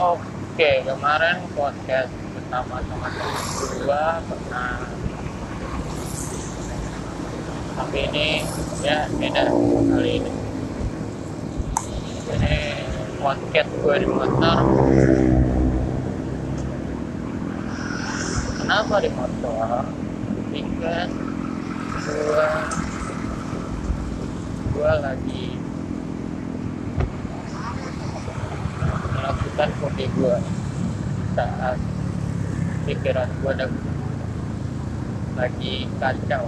Oke, kemarin podcast bersama teman-teman gua pernah. Tapi ini ya beda kali ini. Ini podcast gue di motor. Kenapa di motor? Because gue gue lagi melakukan hobi gue saat pikiran gue dan lagi kacau.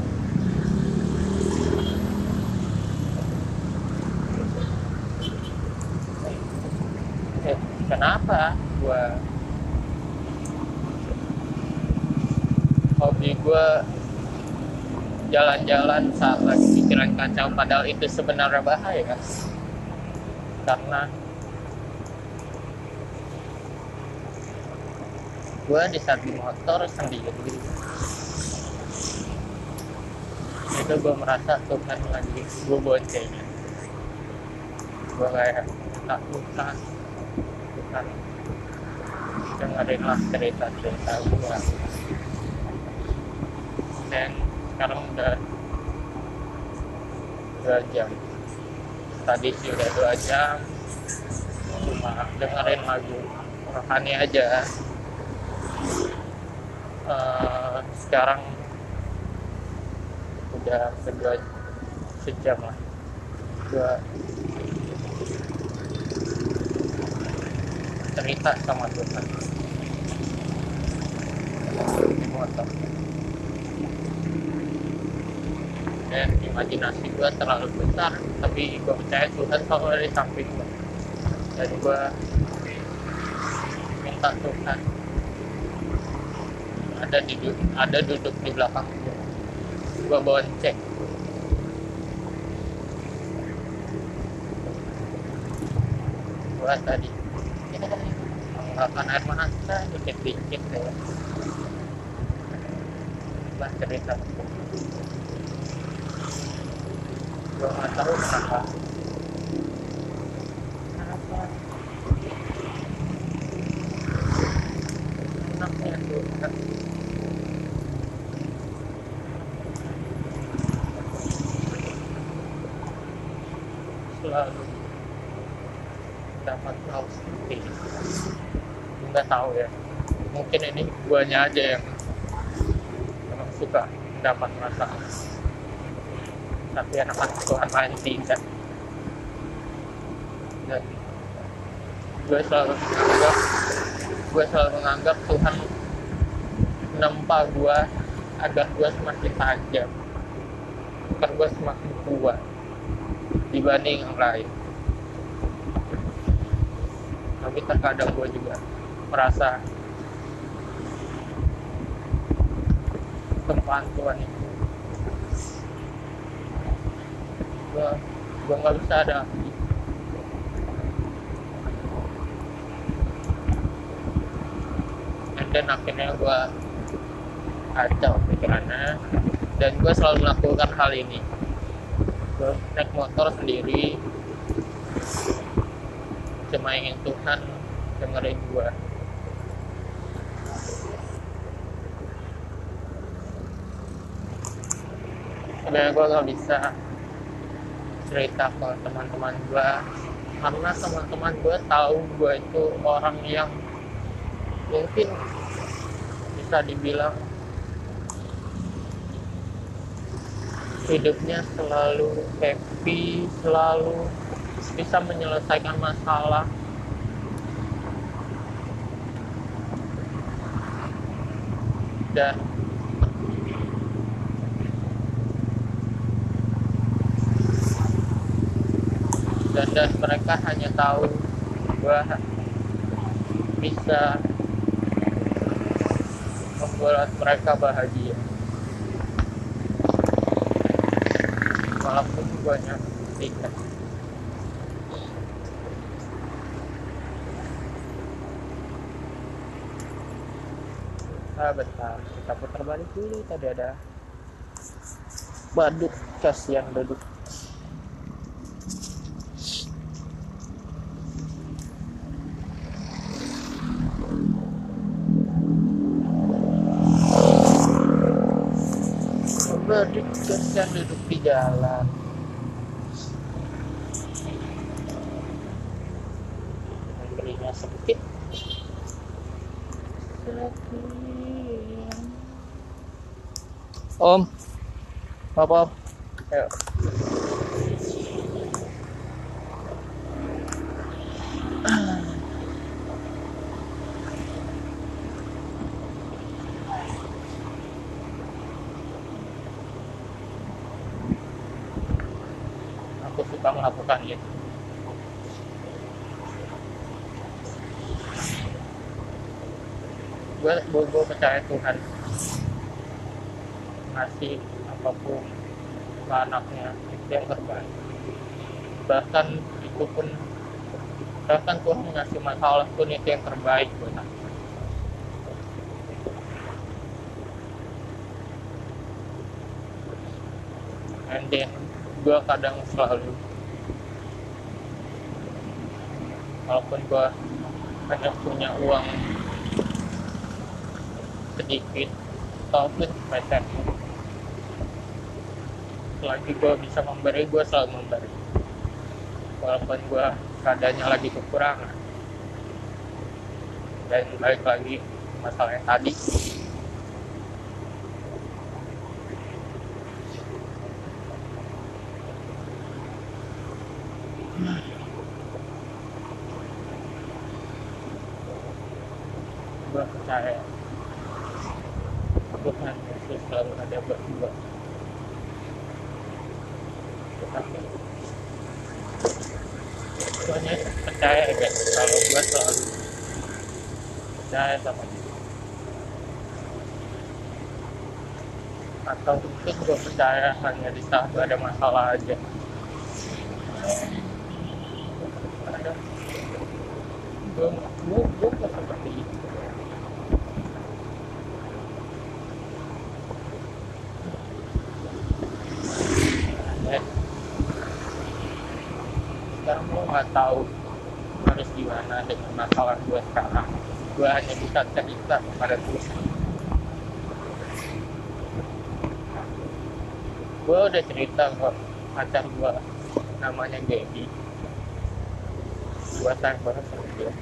Eh, kenapa gue hobi gue jalan-jalan saat lagi pikiran kacau padahal itu sebenarnya bahaya karena gue di saat di motor sendiri. Itu gue merasa Tuhan lagi gue bonceng gue kayak takutan Tuhan dengerinlah cerita-cerita gue dan sekarang udah dua jam. Tadi sih udah dua jam. Cuma dengerin lagu rohani aja uh, sekarang udah kedua sejam lah. Dua cerita sama Tuhan motor dan imajinasi gue terlalu besar tapi gue percaya Tuhan selalu ada di samping gue dan gue minta Tuhan ada di ada duduk di belakang. Gue gue bonceng gue tadi. Mengeluarkan air mata dikit-dikit ya. Lah cerita. Gue nggak tahu kenapa enaknya tuh selalu dapat hal seperti nggak tahu ya. Mungkin ini guanya aja yang memang suka dapat masalah tapi anak-anak Tuhan lain tidak. Dan gue selalu menganggap gue selalu menganggap Tuhan menempa gue agar gue semakin tajam agar gue semakin kuat dibanding yang lain. Tapi terkadang gue juga merasa tempaan Tuhan itu gue gue nggak bisa ada. Then akhirnya gue kacau pikirannya. Dan gue selalu melakukan hal ini naik motor sendiri. Cuma ingin Tuhan dengerin gue sebenarnya gue nggak bisa cerita ke teman-teman gue karena teman-teman gue tahu gue itu orang yang mungkin bisa dibilang hidupnya selalu happy selalu bisa menyelesaikan masalah. Dan dan dan mereka hanya tahu bahwa bisa membuat mereka bahagia malam pun gue nikah bentar bentar. Kita putar balik dulu. Tadi ada badut kasihan badut. Badut yang badut jalan belinya sedikit Om, apa? Ayo. Aku suka melakukan itu. Gue percaya Tuhan. Ngasih apa pun anaknya itu yang terbaik. Bahkan itu pun bahkan Tuhan ngasih masalah pun itu yang terbaik buat aku. And then gue kadang selalu walaupun gue hanya punya uang sedikit ataupun peser selagi gue bisa memberi gue selalu memberi. Walaupun gue keadaannya lagi kekurangan. Dan balik lagi masalah yang tadi. Gue percaya Tuhan Yesus selalu ada berdua. Tetapi Yesus. Percaya guys kalau gue selalu percaya sama dia. Atau mungkin gue percaya hanya di saat ada masalah aja ada gue gue gue nggak seperti itu Ya. sekarang gue nggak tahu harus gimana dengan masalah gue sekarang. Gue hanya bisa cerita kepada Tuhan. Gue udah cerita ke pacar gue namanya Gaby. Gue sayang banget sama dia.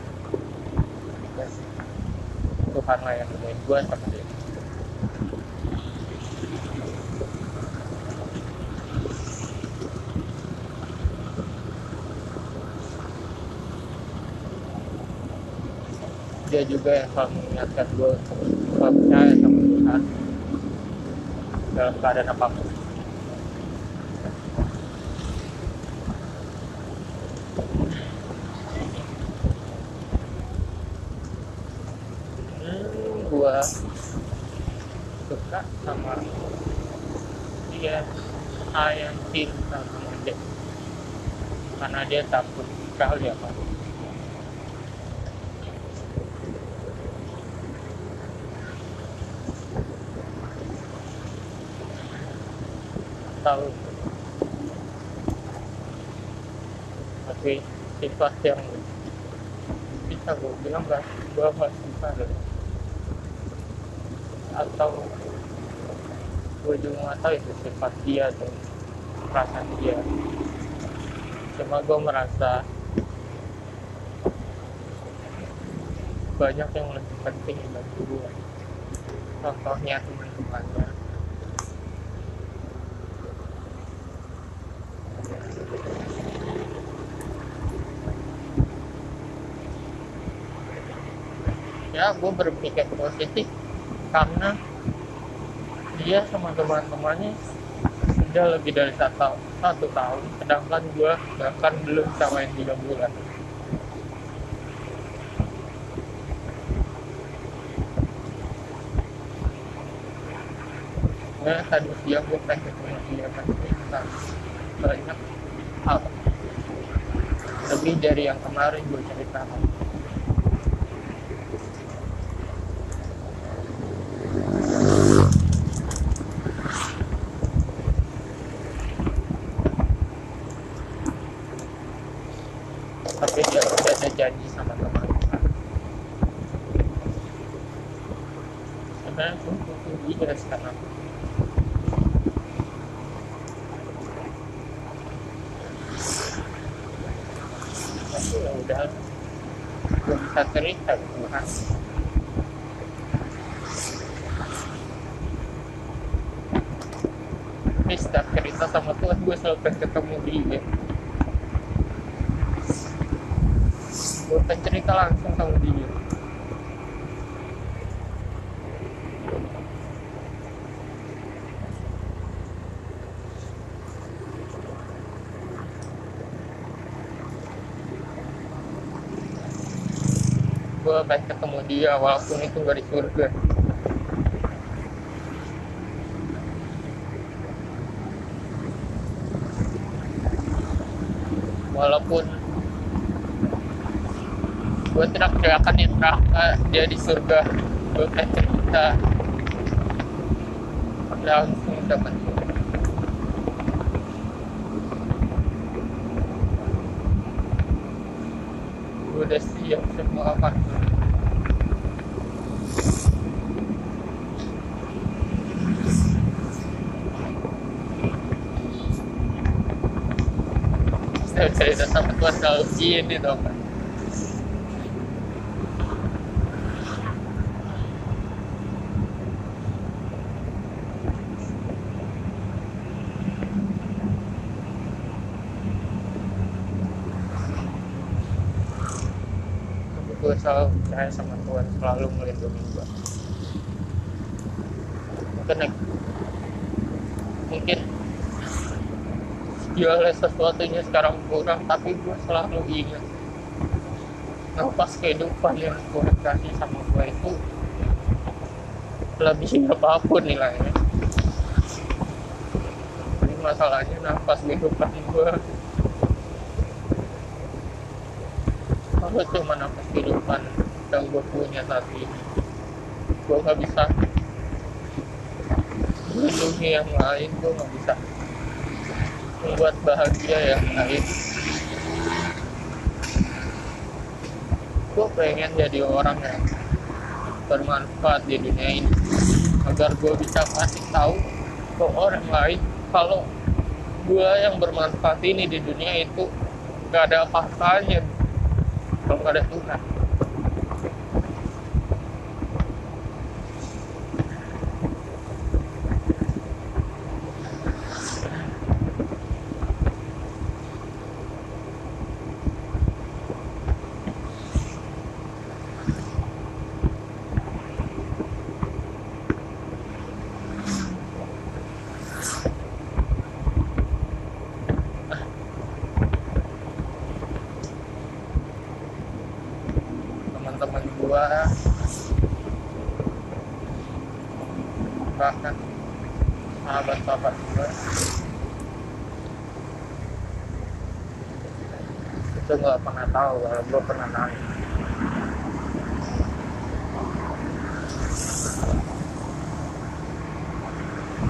Tuhan lah yang nemuin gue sama dia dia juga yang selalu mengingatkan gue selalu percaya sama Tuhan dalam keadaan apa pun. Hmm, gue suka sama dia sayang cinta sama dia. Karena dia takut sekali apa tahu tapi sifat yang bisa gue bilang suka gitu. atau gue juga gak tahu itu sifat dia atau perasaan dia. Cuma gue merasa banyak yang lebih penting bagi gue contohnya teman-temannya ya gue berpikir positif karena dia sama teman-temannya sudah lebih dari satu, satu tahun. Sedangkan gue bahkan belum sampai tiga bulan. Ya tadi siang gue pengen ketemu dia kan. Banyak hal lebih dari yang kemarin gue ceritakan untuk junto con Liga Escalante. mudah-mudahan belum cerita gitu, terima cerita sama Tuhan gue selalu pengen ketemu dia. Gue cerita langsung sama dia. Gue pengen ketemu dia walaupun itu gak di surga. Walaupun gue tidak akan di neraka dia di surga. Gue pengen cerita. Langsung gue udah siap semua apa saya cerita sama Tuhan kalau gini dong gue selalu percaya sama Tuhan selalu melindungi gue mungkin segala sesuatunya sekarang kurang tapi gue selalu ingat nafas kehidupan yang Tuhan kasih sama gue itu lebih apa pun nilainya. Ini masalahnya nafas kehidupan gue kalau cuma nafas kehidupan yang gue punya saat ini gue nggak bisa melindungi yang lain gue nggak bisa membuat bahagia yang lain gue pengen jadi orang yang bermanfaat di dunia ini agar gue bisa kasih tahu ke orang lain kalau gue yang bermanfaat ini di dunia itu gak ada apa-apanya kalau gak ada Tuhan teman-teman gua bahkan sahabat-sahabat gua itu nggak pernah tahu kalau gua pernah nangis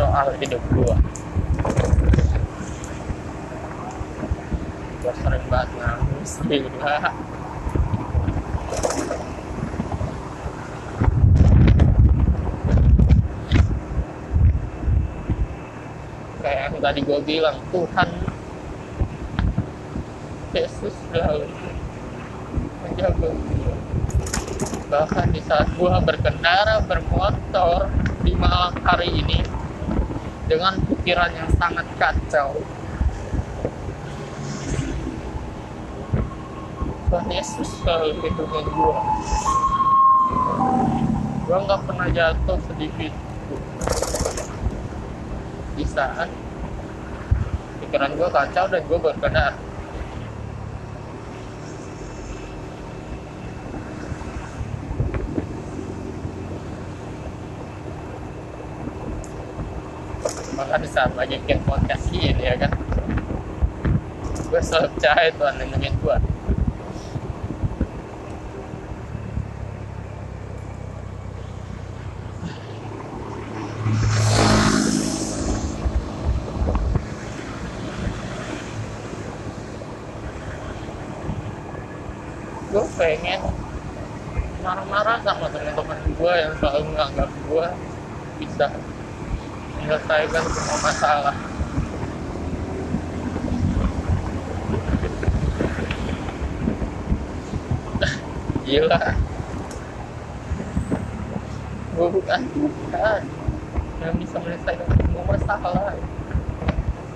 soal hidup gua. Gua sering banget nangis gila kayak yang tadi gue bilang Tuhan Yesus selalu. Menjaga gue bahkan di saat gue berkendara bermotor di malam hari ini dengan pikiran yang sangat kacau. Tuhan Yesus selalu lindungi gue gue nggak pernah jatuh sedikit di saat pikiran gue kacau dan gue berkendara saat lagi bikin podcast ini ya kan? Gue selalu percaya Tuhan lindungin gue gue pengen marah-marah sama teman-teman gue yang selalu menganggap gue bisa menyelesaikan semua masalah. Gila. Gue bukan Tuhan yang bisa menyelesaikan semua masalah.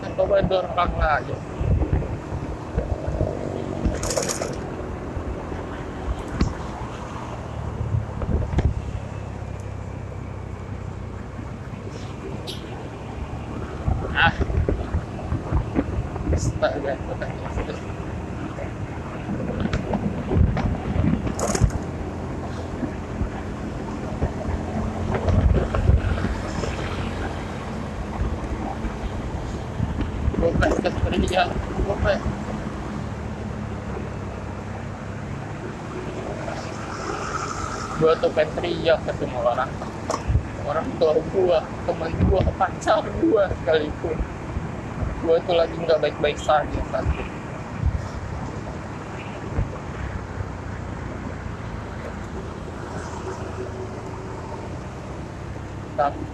Bantu orang lain ah astaga Tuhan Yesus gue pengen keteriak gue pengen gue tuh pengen teriak ke semua orang. Orang tua gue teman gue pacar gue sekalipun. Gue tuh lagi nggak baik-baik saja saat itu tapi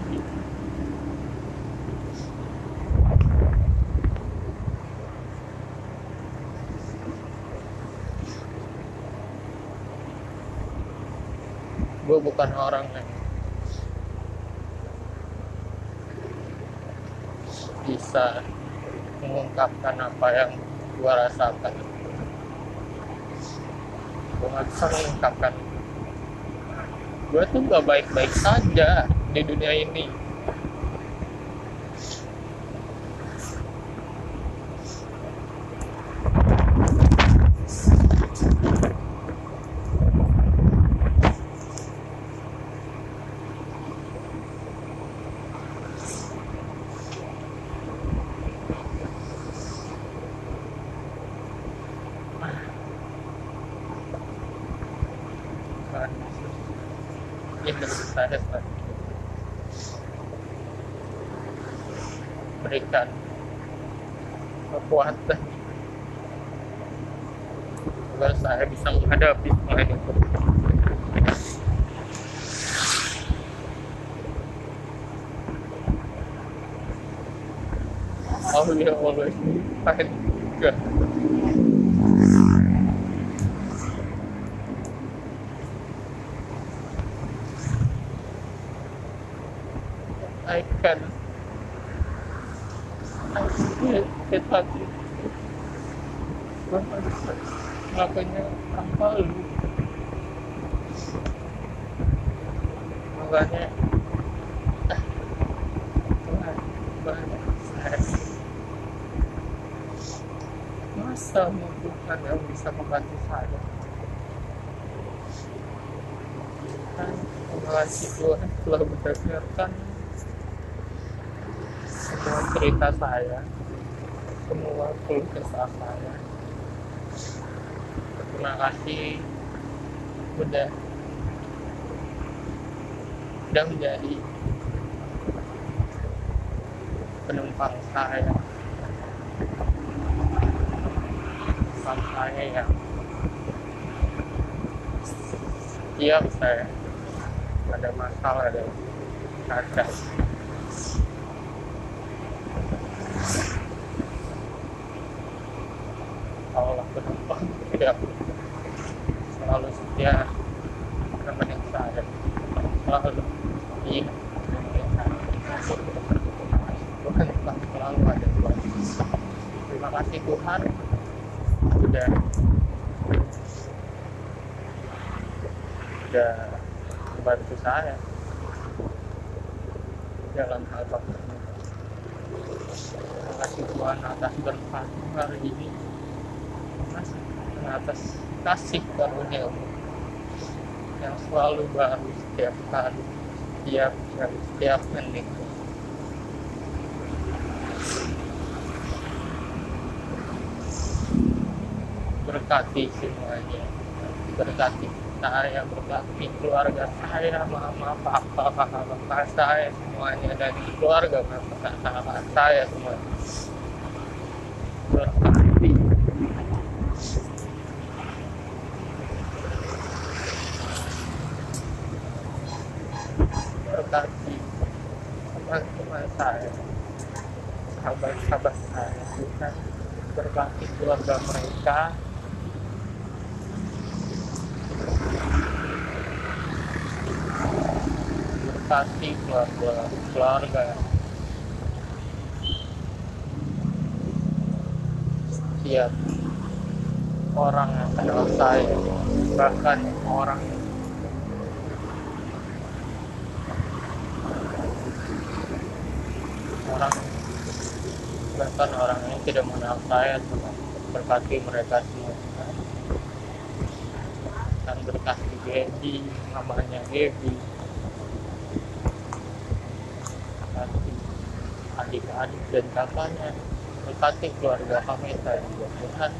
gue bukan orang yang bisa mengungkapkan apa yang gue rasakan. Gue gak bisa mengungkapkan. Gue tuh gak baik-baik saja di dunia ini kan ini dari saya saat itu. berikan kekuatan agar saya bisa menghadapi semua ini Oh ya Allah, ini makanya apa lu makanya ah, masa Tuhan yang bisa membantu saya? Kan mengasih Tuhan telah mendengarkan semua cerita saya semua keluh kesah saya terima kasih. Udah. Udah menjadi penumpang saya. Penumpang saya yang setiap saya. Ada masalah ada ada Allah penumpang yang selalu setia nemenin saya selalu iya nemenin saya Tuhan telah selalu ada buat terima kasih Tuhan sudah sudah membantu saya dalam hal pekerjaan terima kasih Tuhan atas berkat hari ini atas kasih karunia yang selalu baru setiap hari setiap jam setiap menit. Berkati semuanya. Berkati saya berkati keluarga saya mama papa kakak saya semuanya dan keluarga kakak saya semuanya sahabat-sahabat saya keluarga mereka. Berbagi keluarga keluarga. Setiap orang yang kenal saya bahkan orang yang tidak mengenal saya Tuhan berkati mereka semua. Dan berkati Gaby namanya Gaby berkati adik-adik dan kakaknya. Berkati keluarga kami saya Tuhan